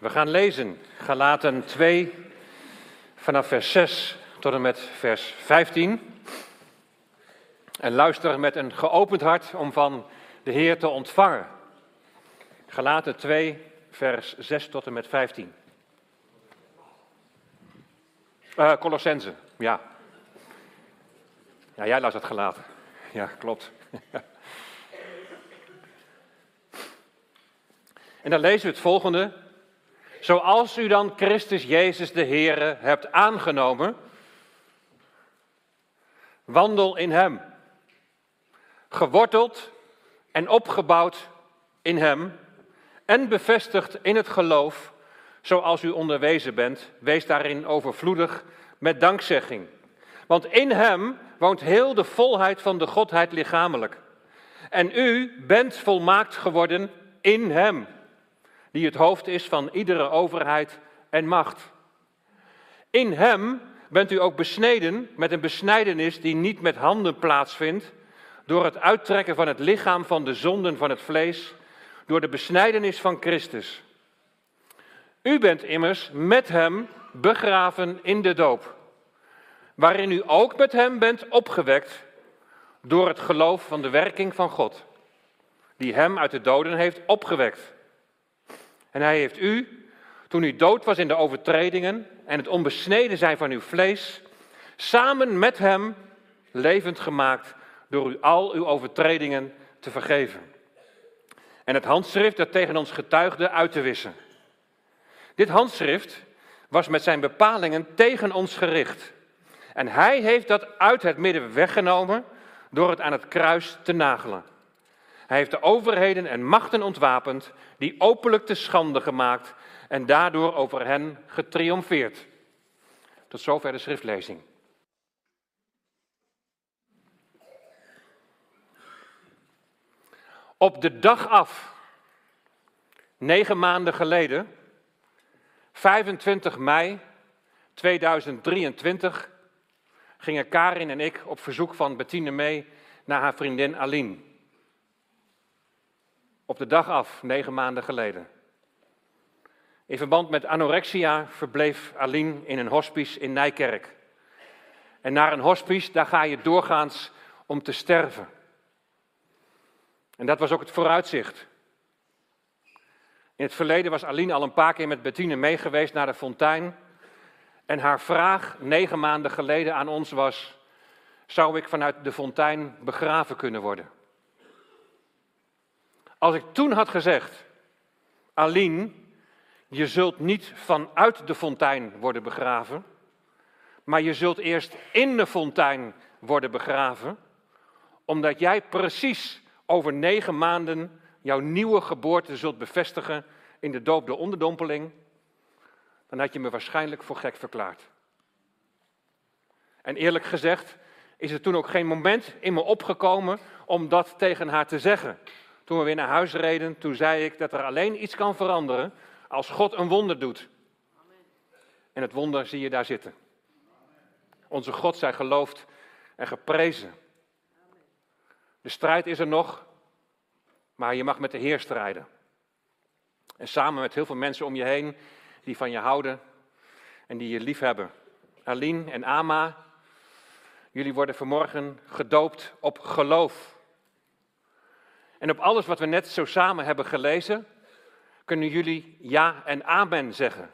We gaan lezen Galaten 2 vanaf vers 6 tot en met vers 15. En luister met een geopend hart om van de Heer te ontvangen. Galaten 2 vers 6 tot en met 15. Uh, Colossense, ja. Ja, jij las het gelaten. Ja, klopt. en dan lezen we het volgende. Zoals u dan Christus Jezus de Heere hebt aangenomen, wandel in Hem. Geworteld en opgebouwd in Hem en bevestigd in het geloof, zoals u onderwezen bent, wees daarin overvloedig met dankzegging. Want in Hem woont heel de volheid van de Godheid lichamelijk. En u bent volmaakt geworden in Hem die het hoofd is van iedere overheid en macht. In Hem bent u ook besneden met een besnijdenis die niet met handen plaatsvindt, door het uittrekken van het lichaam van de zonden van het vlees, door de besnijdenis van Christus. U bent immers met Hem begraven in de doop, waarin u ook met Hem bent opgewekt door het geloof van de werking van God, die Hem uit de doden heeft opgewekt en hij heeft u, toen u dood was in de overtredingen en het onbesneden zijn van uw vlees, samen met hem levend gemaakt door u al uw overtredingen te vergeven. En het handschrift dat tegen ons getuigde uit te wissen. Dit handschrift was met zijn bepalingen tegen ons gericht. En hij heeft dat uit het midden weggenomen door het aan het kruis te nagelen. Hij heeft de overheden en machten ontwapend, die openlijk te schande gemaakt en daardoor over hen getriomfeerd. Tot zover de schriftlezing. Op de dag af, negen maanden geleden, 25 mei 2023, gingen Karin en ik op verzoek van Bettine mee naar haar vriendin Aline. Op de dag af, negen maanden geleden. In verband met anorexia verbleef Aline in een hospice in Nijkerk. En naar een hospice, daar ga je doorgaans om te sterven. En dat was ook het vooruitzicht. In het verleden was Aline al een paar keer met Bettine meegeweest naar de fontein. En haar vraag negen maanden geleden aan ons was: zou ik vanuit de fontein begraven kunnen worden? Als ik toen had gezegd, Aline, je zult niet vanuit de fontein worden begraven, maar je zult eerst in de fontein worden begraven, omdat jij precies over negen maanden jouw nieuwe geboorte zult bevestigen in de doop de onderdompeling, dan had je me waarschijnlijk voor gek verklaard. En eerlijk gezegd is er toen ook geen moment in me opgekomen om dat tegen haar te zeggen. Toen we weer naar huis reden, toen zei ik dat er alleen iets kan veranderen als God een wonder doet. En het wonder zie je daar zitten. Onze God zij geloofd en geprezen. De strijd is er nog, maar je mag met de Heer strijden. En samen met heel veel mensen om je heen die van je houden en die je lief hebben. Aline en Ama, jullie worden vanmorgen gedoopt op geloof. En op alles wat we net zo samen hebben gelezen, kunnen jullie ja en amen zeggen.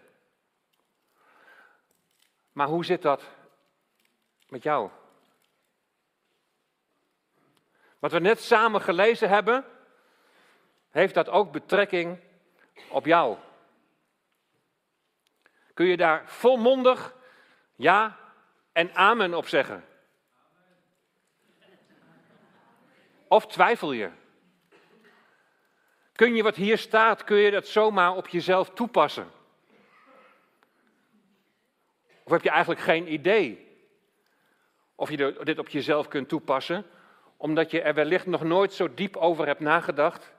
Maar hoe zit dat met jou? Wat we net samen gelezen hebben, heeft dat ook betrekking op jou? Kun je daar volmondig ja en amen op zeggen? Of twijfel je? Kun je wat hier staat, kun je dat zomaar op jezelf toepassen? Of heb je eigenlijk geen idee of je dit op jezelf kunt toepassen, omdat je er wellicht nog nooit zo diep over hebt nagedacht,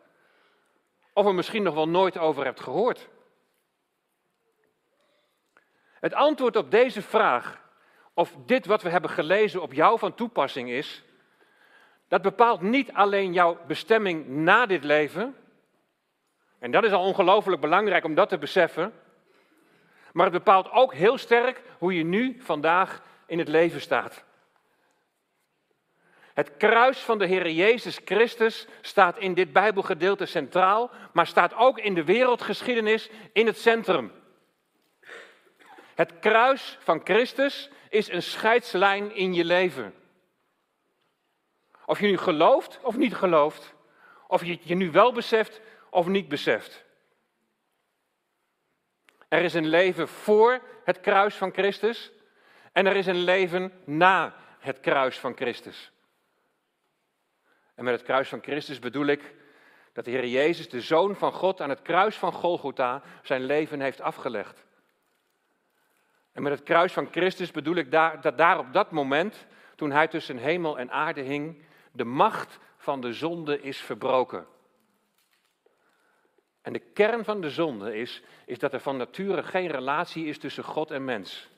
of er misschien nog wel nooit over hebt gehoord? Het antwoord op deze vraag, of dit wat we hebben gelezen op jou van toepassing is, dat bepaalt niet alleen jouw bestemming na dit leven, En dat is al ongelooflijk belangrijk om dat te beseffen. Maar het bepaalt ook heel sterk hoe je nu vandaag in het leven staat. Het kruis van de Heer Jezus Christus staat in dit Bijbelgedeelte centraal, maar staat ook in de wereldgeschiedenis in het centrum. Het kruis van Christus is een scheidslijn in je leven. Of je nu gelooft of niet gelooft, of je je nu wel beseft of niet beseft. Er is een leven voor het kruis van Christus en er is een leven na het kruis van Christus. En met het kruis van Christus bedoel ik dat de Heer Jezus, de Zoon van God, aan het kruis van Golgotha zijn leven heeft afgelegd. En met het kruis van Christus bedoel ik daar, dat daar op dat moment, toen hij tussen hemel en aarde hing, de macht van de zonde is verbroken. En de kern van de zonde is, is dat er van nature geen relatie is tussen God en mens.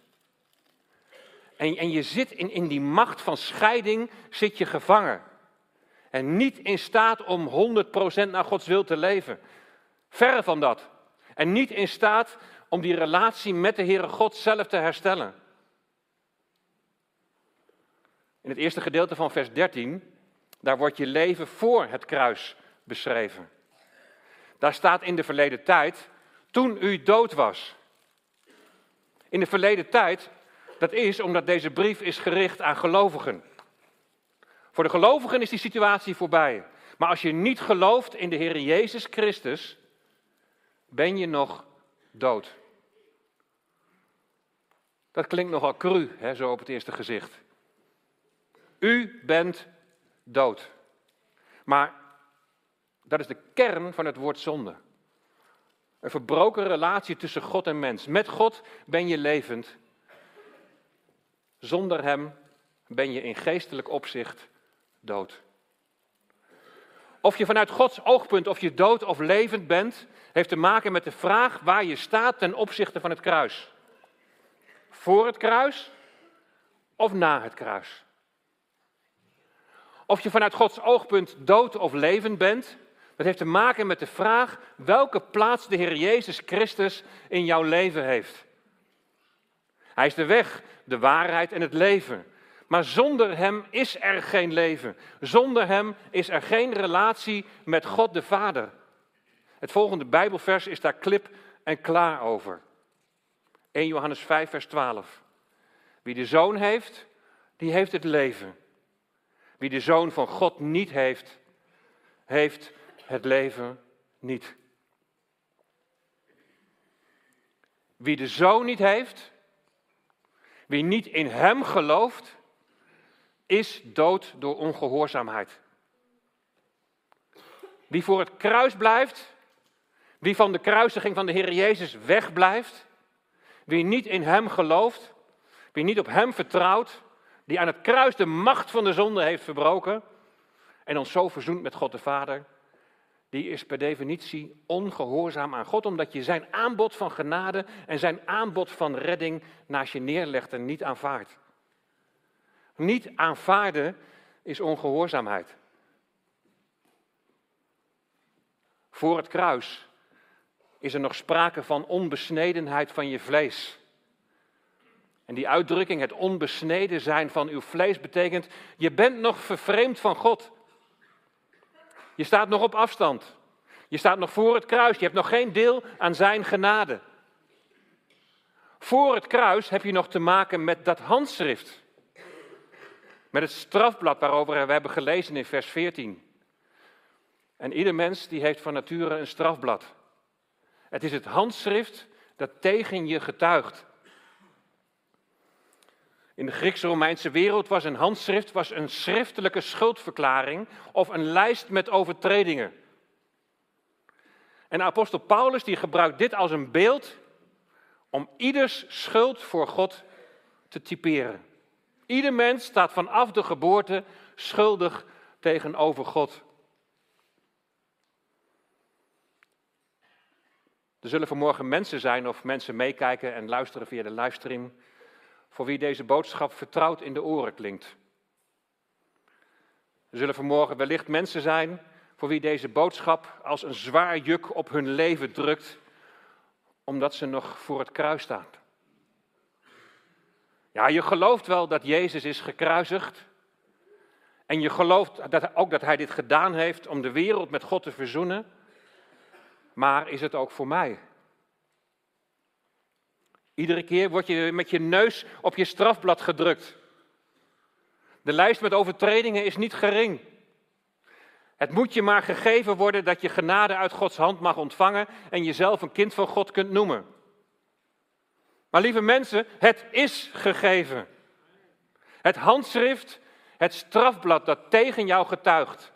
En, en je zit in, in die macht van scheiding, zit je gevangen. En niet in staat om 100% naar Gods wil te leven. Verre van dat. En niet in staat om die relatie met de Heere God zelf te herstellen. In het eerste gedeelte van vers 13, daar wordt je leven voor het kruis beschreven. Daar staat in de verleden tijd, toen u dood was. In de verleden tijd, dat is omdat deze brief is gericht aan gelovigen. Voor de gelovigen is die situatie voorbij. Maar als je niet gelooft in de Heer Jezus Christus, ben je nog dood. Dat klinkt nogal cru, hè, zo op het eerste gezicht. U bent dood. Maar dat is de kern van het woord zonde. Een verbroken relatie tussen God en mens. Met God ben je levend. Zonder Hem ben je in geestelijk opzicht dood. Of je vanuit Gods oogpunt, of je dood of levend bent, heeft te maken met de vraag waar je staat ten opzichte van het kruis. Voor het kruis of na het kruis. Of je vanuit Gods oogpunt dood of levend bent, dat heeft te maken met de vraag welke plaats de Heer Jezus Christus in jouw leven heeft. Hij is de weg, de waarheid en het leven. Maar zonder Hem is er geen leven. Zonder Hem is er geen relatie met God de Vader. Het volgende Bijbelvers is daar klip en klaar over. 1 Johannes 5, vers 12. Wie de zoon heeft, die heeft het leven. Wie de zoon van God niet heeft, heeft het leven niet. Wie de zoon niet heeft, wie niet in hem gelooft, is dood door ongehoorzaamheid. Wie voor het kruis blijft, wie van de kruisiging van de Heer Jezus wegblijft, wie niet in Hem gelooft, wie niet op Hem vertrouwt, die aan het kruis de macht van de zonde heeft verbroken en ons zo verzoent met God de Vader, die is per definitie ongehoorzaam aan God, omdat je zijn aanbod van genade en zijn aanbod van redding naast je neerlegt en niet aanvaardt. Niet aanvaarden is ongehoorzaamheid. Voor het kruis is er nog sprake van onbesnedenheid van je vlees. En die uitdrukking, het onbesneden zijn van uw vlees, betekent, je bent nog vervreemd van God. Je staat nog op afstand. Je staat nog voor het kruis. Je hebt nog geen deel aan zijn genade. Voor het kruis heb je nog te maken met dat handschrift. Met het strafblad waarover we hebben gelezen in vers 14. En ieder mens die heeft van nature een strafblad. Het is het handschrift dat tegen je getuigt. In de Grieks-Romeinse wereld was een handschrift was een schriftelijke schuldverklaring of een lijst met overtredingen. En apostel Paulus die gebruikt dit als een beeld om ieders schuld voor God te typeren. Ieder mens staat vanaf de geboorte schuldig tegenover God. Er zullen vanmorgen mensen zijn of mensen meekijken en luisteren via de livestream, voor wie deze boodschap vertrouwd in de oren klinkt. Er zullen vanmorgen wellicht mensen zijn voor wie deze boodschap als een zwaar juk op hun leven drukt, omdat ze nog voor het kruis staan. Ja, je gelooft wel dat Jezus is gekruisigd. En je gelooft dat, ook dat Hij dit gedaan heeft om de wereld met God te verzoenen. Maar is het ook voor mij? Iedere keer word je met je neus op je strafblad gedrukt. De lijst met overtredingen is niet gering. Het moet je maar gegeven worden dat je genade uit Gods hand mag ontvangen en jezelf een kind van God kunt noemen. Maar lieve mensen, het is gegeven. Het handschrift, het strafblad dat tegen jou getuigt.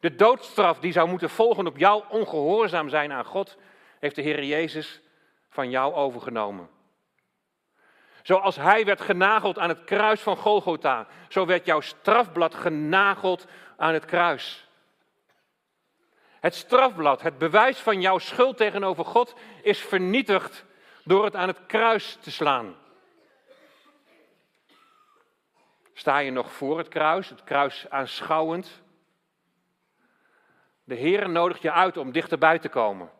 De doodstraf die zou moeten volgen op jouw ongehoorzaam zijn aan God, heeft de Heer Jezus van jou overgenomen. Zoals hij werd genageld aan het kruis van Golgotha, zo werd jouw strafblad genageld aan het kruis. Het strafblad, het bewijs van jouw schuld tegenover God, is vernietigd door het aan het kruis te slaan. Sta je nog voor het kruis, het kruis aanschouwend? De Heer nodigt je uit om dichterbij te komen.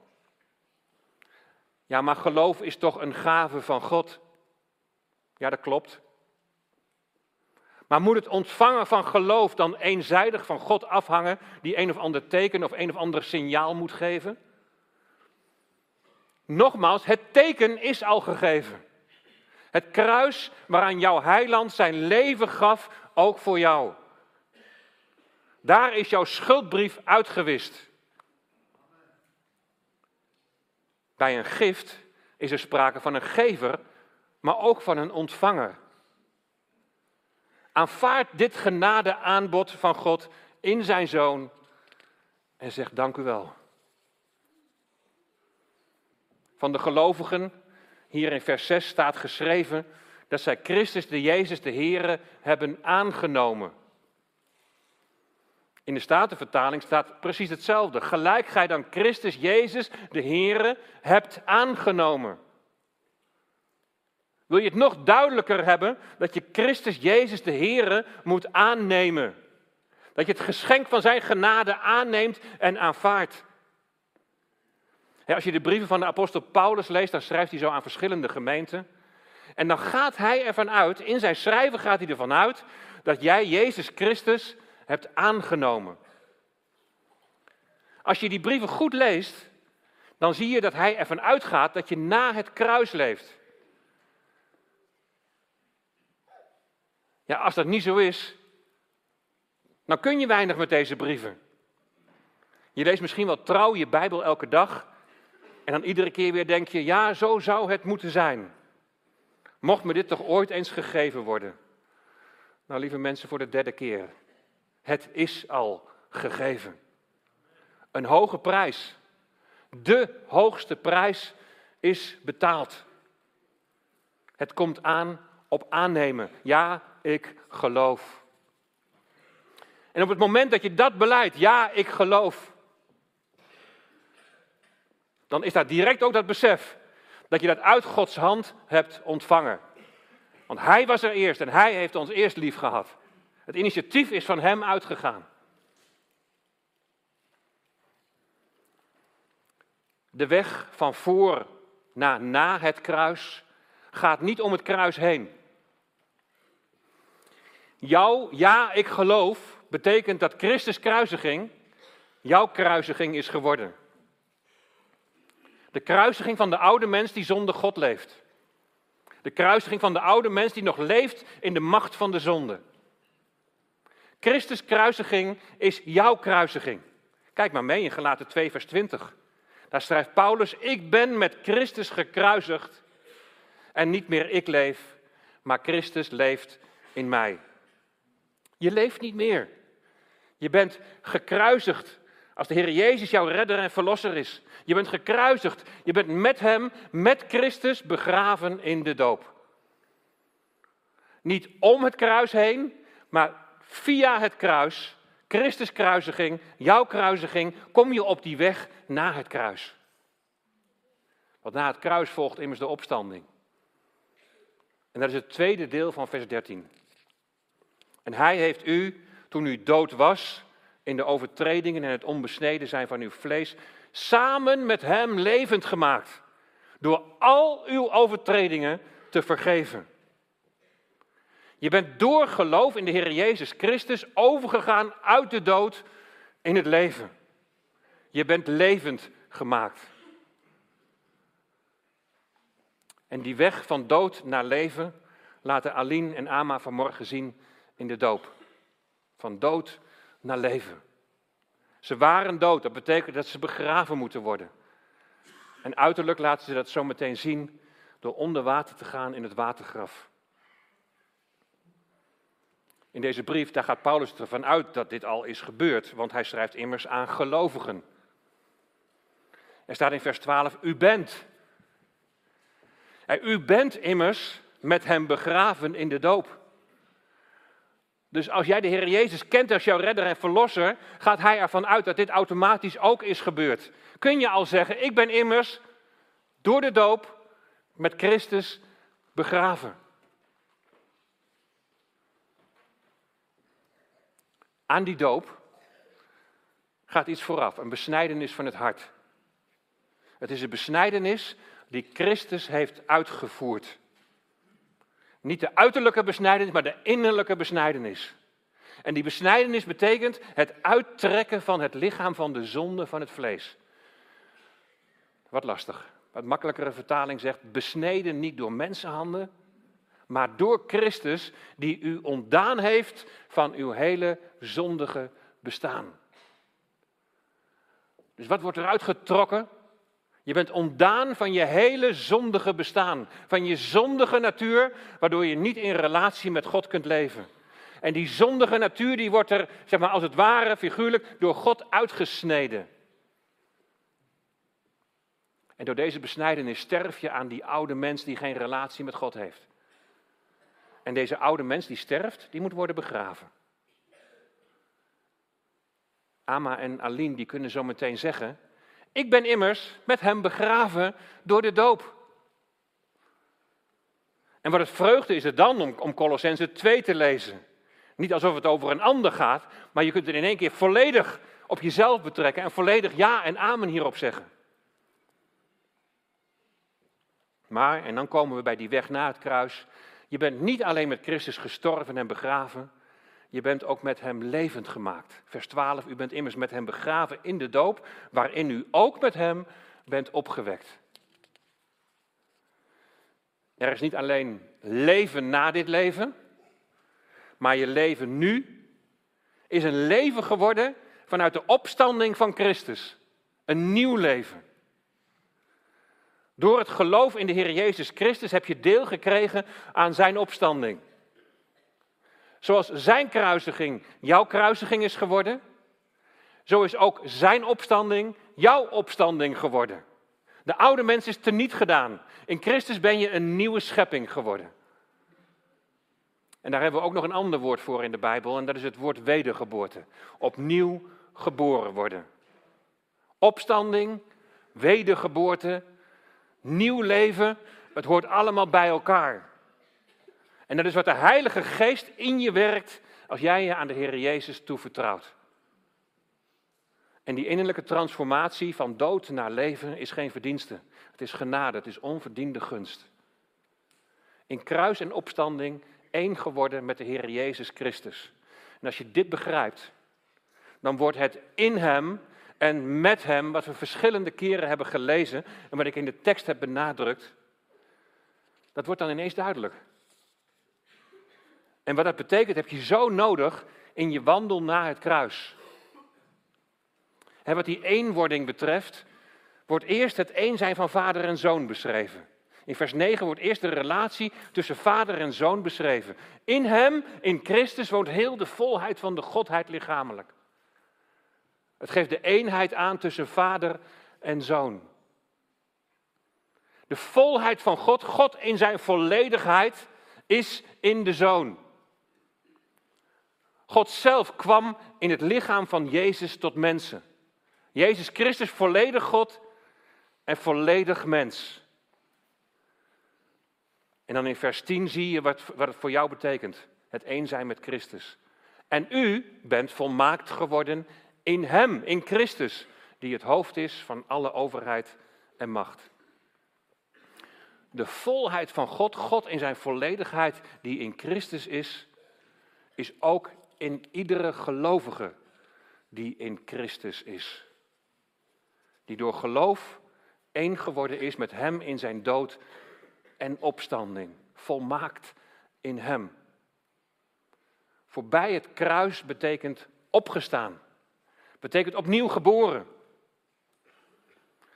Ja, maar geloof is toch een gave van God? Ja, dat klopt. Maar moet het ontvangen van geloof dan eenzijdig van God afhangen, die een of ander teken of een of ander signaal moet geven? Nogmaals, het teken is al gegeven. Het kruis waaraan jouw heiland zijn leven gaf, ook voor jou. Daar is jouw schuldbrief uitgewist. Bij een gift is er sprake van een gever, maar ook van een ontvanger. Aanvaard dit genade aanbod van God in zijn zoon en zeg dank u wel. Van de gelovigen, hier in vers 6 staat geschreven dat zij Christus de Jezus de Here hebben aangenomen. In de Statenvertaling staat precies hetzelfde. Gelijk gij dan Christus Jezus de Here hebt aangenomen. Wil je het nog duidelijker hebben dat je Christus Jezus de Here moet aannemen? Dat je het geschenk van zijn genade aanneemt en aanvaardt. als je de brieven van de apostel Paulus leest, dan schrijft hij zo aan verschillende gemeenten. En dan gaat hij ervan uit, in zijn schrijven gaat hij ervan uit, dat jij Jezus Christus hebt aangenomen. Als je die brieven goed leest, dan zie je dat hij ervan uitgaat dat je na het kruis leeft. Ja, als dat niet zo is, dan kun je weinig met deze brieven. Je leest misschien wel trouw je Bijbel elke dag. En dan iedere keer weer denk je, ja, zo zou het moeten zijn. Mocht me dit toch ooit eens gegeven worden? Nou, lieve mensen, voor de derde keer. Het is al gegeven. Een hoge prijs. De hoogste prijs is betaald. Het komt aan op aannemen. Ja, ik geloof. En op het moment dat je dat beleidt, ja, ik geloof, dan is daar direct ook dat besef dat je dat uit Gods hand hebt ontvangen. Want Hij was er eerst en Hij heeft ons eerst lief gehad. Het initiatief is van Hem uitgegaan. De weg van voor naar na het kruis gaat niet om het kruis heen. Jouw ja, ik geloof betekent dat Christus kruisiging jouw kruisiging is geworden. De kruisiging van de oude mens die zonder God leeft. De kruisiging van de oude mens die nog leeft in de macht van de zonde. Christus kruisiging is jouw kruisiging. Kijk maar mee in Galaten 2 vers 20. Daar schrijft Paulus, ik ben met Christus gekruisigd en niet meer ik leef, maar Christus leeft in mij. Je leeft niet meer. Je bent gekruisigd als de Heer Jezus jouw redder en verlosser is. Je bent gekruisigd. Je bent met Hem, met Christus, begraven in de doop. Niet om het kruis heen, maar via het kruis, Christus kruisiging, jouw kruisiging, kom je op die weg naar het kruis. Want na het kruis volgt immers de opstanding. En dat is het tweede deel van vers 13. En hij heeft u, toen u dood was, in de overtredingen en het onbesneden zijn van uw vlees, samen met hem levend gemaakt, door al uw overtredingen te vergeven. Je bent door geloof in de Heer Jezus Christus overgegaan uit de dood in het leven. Je bent levend gemaakt. En die weg van dood naar leven laten Aline en Ama vanmorgen zien in de doop. Van dood naar leven. Ze waren dood, dat betekent dat ze begraven moeten worden. En uiterlijk laten ze dat zo meteen zien door onder water te gaan in het watergraf. In deze brief, daar gaat Paulus ervan uit dat dit al is gebeurd, want hij schrijft immers aan gelovigen. Er staat in vers 12, u bent. U bent immers met hem begraven in de doop. Dus als jij de Heer Jezus kent als jouw redder en verlosser, gaat hij ervan uit dat dit automatisch ook is gebeurd. Kun je al zeggen, ik ben immers door de doop met Christus begraven. Aan die doop gaat iets vooraf, een besnijdenis van het hart. Het is een besnijdenis die Christus heeft uitgevoerd. Niet de uiterlijke besnijdenis, maar de innerlijke besnijdenis. En die besnijdenis betekent het uittrekken van het lichaam van de zonde van het vlees. Wat lastig. Wat makkelijkere vertaling zegt, besneden niet door mensenhanden, maar door Christus die u ontdaan heeft van uw hele zondige bestaan. Dus wat wordt eruit getrokken? Je bent ontdaan van je hele zondige bestaan, van je zondige natuur, waardoor je niet in relatie met God kunt leven. En die zondige natuur die wordt er, zeg maar als het ware, figuurlijk, door God uitgesneden. En door deze besnijdenis sterf je aan die oude mens die geen relatie met God heeft. En deze oude mens die sterft, die moet worden begraven. Ama en Aline die kunnen zo meteen zeggen, ik ben immers met hem begraven door de doop. En wat het vreugde is het dan om, om Colossense 2 te lezen. Niet alsof het over een ander gaat, maar je kunt er in één keer volledig op jezelf betrekken en volledig ja en amen hierop zeggen. Maar, en dan komen we bij die weg na het kruis, je bent niet alleen met Christus gestorven en begraven, je bent ook met hem levend gemaakt. Vers 12, u bent immers met hem begraven in de doop, waarin u ook met hem bent opgewekt. Er is niet alleen leven na dit leven, maar je leven nu is een leven geworden vanuit de opstanding van Christus. Een nieuw leven. Door het geloof in de Heer Jezus Christus heb je deel gekregen aan zijn opstanding. Zoals zijn kruisiging jouw kruisiging is geworden, zo is ook zijn opstanding jouw opstanding geworden. De oude mens is teniet gedaan. In Christus ben je een nieuwe schepping geworden. En daar hebben we ook nog een ander woord voor in de Bijbel, en dat is het woord wedergeboorte. Opnieuw geboren worden. Opstanding, wedergeboorte, nieuw leven, het hoort allemaal bij elkaar. En dat is wat de Heilige Geest in je werkt als jij je aan de Heer Jezus toevertrouwt. En die innerlijke transformatie van dood naar leven is geen verdienste. Het is genade, het is onverdiende gunst. In kruis en opstanding één geworden met de Heer Jezus Christus. En als je dit begrijpt, dan wordt het in Hem en met Hem, wat we verschillende keren hebben gelezen en wat ik in de tekst heb benadrukt, dat wordt dan ineens duidelijk. En wat dat betekent, heb je zo nodig in je wandel naar het kruis. En wat die eenwording betreft, wordt eerst het een zijn van vader en zoon beschreven. In vers 9 wordt eerst de relatie tussen vader en zoon beschreven. In hem, in Christus, woont heel de volheid van de Godheid lichamelijk. Het geeft de eenheid aan tussen vader en zoon. De volheid van God, God in zijn volledigheid, is in de zoon. God zelf kwam in het lichaam van Jezus tot mensen. Jezus Christus volledig God en volledig mens. En dan in vers 10 zie je wat, wat het voor jou betekent. Het een zijn met Christus. En u bent volmaakt geworden in Hem, in Christus, die het hoofd is van alle overheid en macht. De volheid van God, God in zijn volledigheid die in Christus is, is ook in iedere gelovige die in Christus is. Die door geloof één geworden is met Hem in zijn dood en opstanding. Volmaakt in Hem. Voorbij het kruis betekent opgestaan. Betekent opnieuw geboren.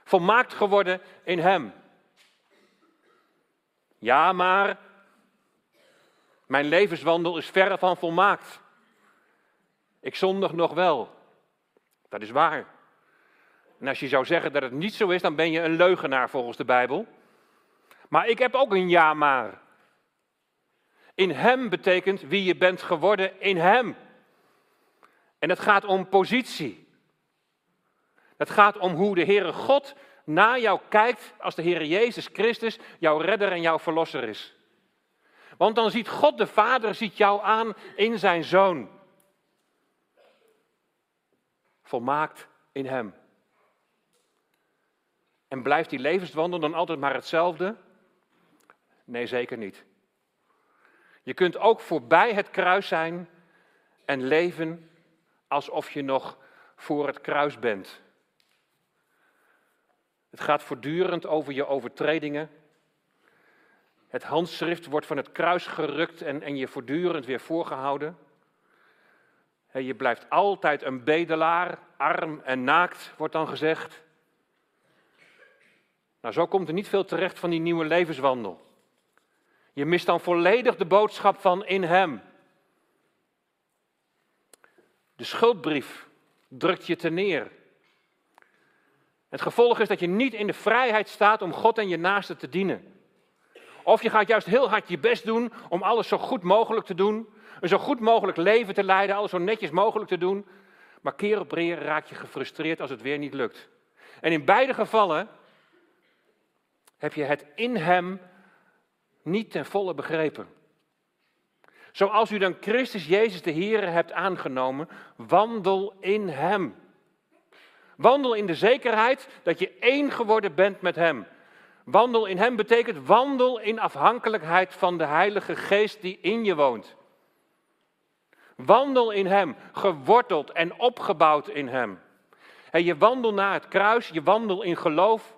Volmaakt geworden in Hem. Ja, maar mijn levenswandel is verre van volmaakt. Ik zondig nog wel. Dat is waar. En als je zou zeggen dat het niet zo is, dan ben je een leugenaar volgens de Bijbel. Maar ik heb ook een ja maar. In Hem betekent wie je bent geworden in Hem. En het gaat om positie. Het gaat om hoe de Heere God naar jou kijkt als de Heere Jezus Christus jouw redder en jouw verlosser is. Want dan ziet God de Vader ziet jou aan in zijn Zoon. Volmaakt in Hem. En blijft die levenswandel dan altijd maar hetzelfde? Nee, zeker niet. Je kunt ook voorbij het kruis zijn en leven alsof je nog voor het kruis bent. Het gaat voortdurend over je overtredingen. Het handschrift wordt van het kruis gerukt en, en je voortdurend weer voorgehouden. Je blijft altijd een bedelaar, arm en naakt, wordt dan gezegd. Nou, zo komt er niet veel terecht van die nieuwe levenswandel. Je mist dan volledig de boodschap van in Hem. De schuldbrief drukt je te neer. Het gevolg is dat je niet in de vrijheid staat om God en je naaste te dienen. Of je gaat juist heel hard je best doen om alles zo goed mogelijk te doen. Een zo goed mogelijk leven te leiden, alles zo netjes mogelijk te doen. Maar keer op keer raak je gefrustreerd als het weer niet lukt. En in beide gevallen heb je het in Hem niet ten volle begrepen. Zoals u dan Christus Jezus de Heer hebt aangenomen, wandel in Hem. Wandel in de zekerheid dat je één geworden bent met Hem. Wandel in Hem betekent wandel in afhankelijkheid van de Heilige Geest die in je woont. Wandel in Hem, geworteld en opgebouwd in Hem. En je wandel naar het kruis, je wandel in geloof,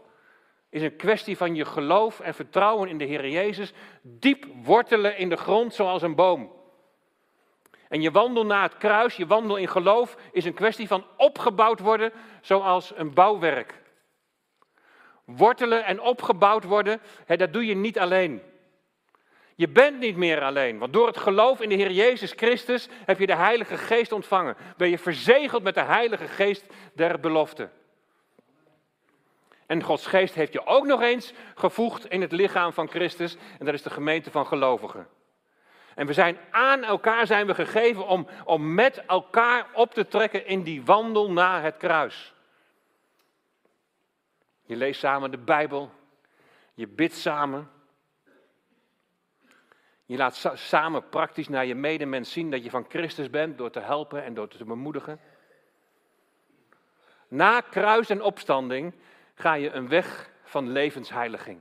is een kwestie van je geloof en vertrouwen in de Heer Jezus. Diep wortelen in de grond zoals een boom. En je wandel naar het kruis, je wandel in geloof, is een kwestie van opgebouwd worden zoals een bouwwerk. Wortelen en opgebouwd worden, hè, dat doe je niet alleen. Je bent niet meer alleen, want door het geloof in de Heer Jezus Christus heb je de Heilige Geest ontvangen. Ben je verzegeld met de Heilige Geest der belofte. En Gods Geest heeft je ook nog eens gevoegd in het lichaam van Christus, en dat is de gemeente van gelovigen. En we zijn aan elkaar zijn we gegeven om, om met elkaar op te trekken in die wandel naar het kruis. Je leest samen de Bijbel, je bidt samen. Je laat samen praktisch naar je medemens zien dat je van Christus bent door te helpen en door te bemoedigen. Na kruis en opstanding ga je een weg van levensheiliging.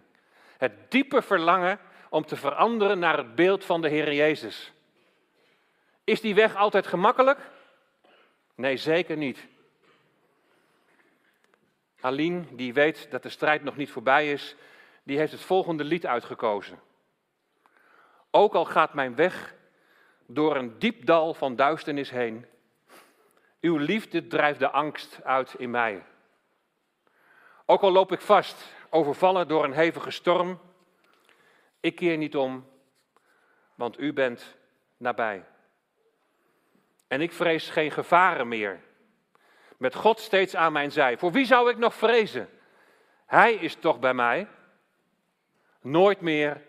Het diepe verlangen om te veranderen naar het beeld van de Heer Jezus. Is die weg altijd gemakkelijk? Nee, zeker niet. Aline, die weet dat de strijd nog niet voorbij is, die heeft het volgende lied uitgekozen. Ook al gaat mijn weg door een diep dal van duisternis heen, uw liefde drijft de angst uit in mij. Ook al loop ik vast, overvallen door een hevige storm, ik keer niet om, want u bent nabij. En ik vrees geen gevaren meer. Met God steeds aan mijn zij. Voor wie zou ik nog vrezen? Hij is toch bij mij. Nooit meer,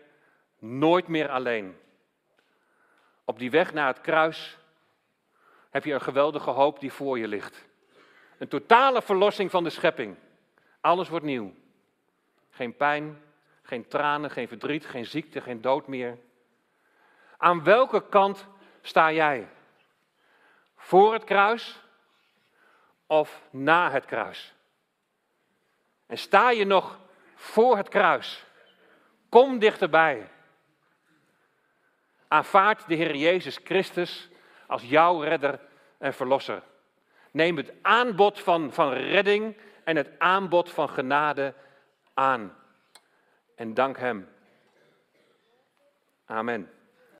nooit meer alleen. Op die weg naar het kruis heb je een geweldige hoop die voor je ligt. Een totale verlossing van de schepping. Alles wordt nieuw. Geen pijn, geen tranen, geen verdriet, geen ziekte, geen dood meer. Aan welke kant sta jij? Voor het kruis of na het kruis? En sta je nog voor het kruis? Kom dichterbij. Aanvaard de Heer Jezus Christus als jouw redder en verlosser. Neem het aanbod van, van redding en het aanbod van genade aan. En dank Hem. Amen.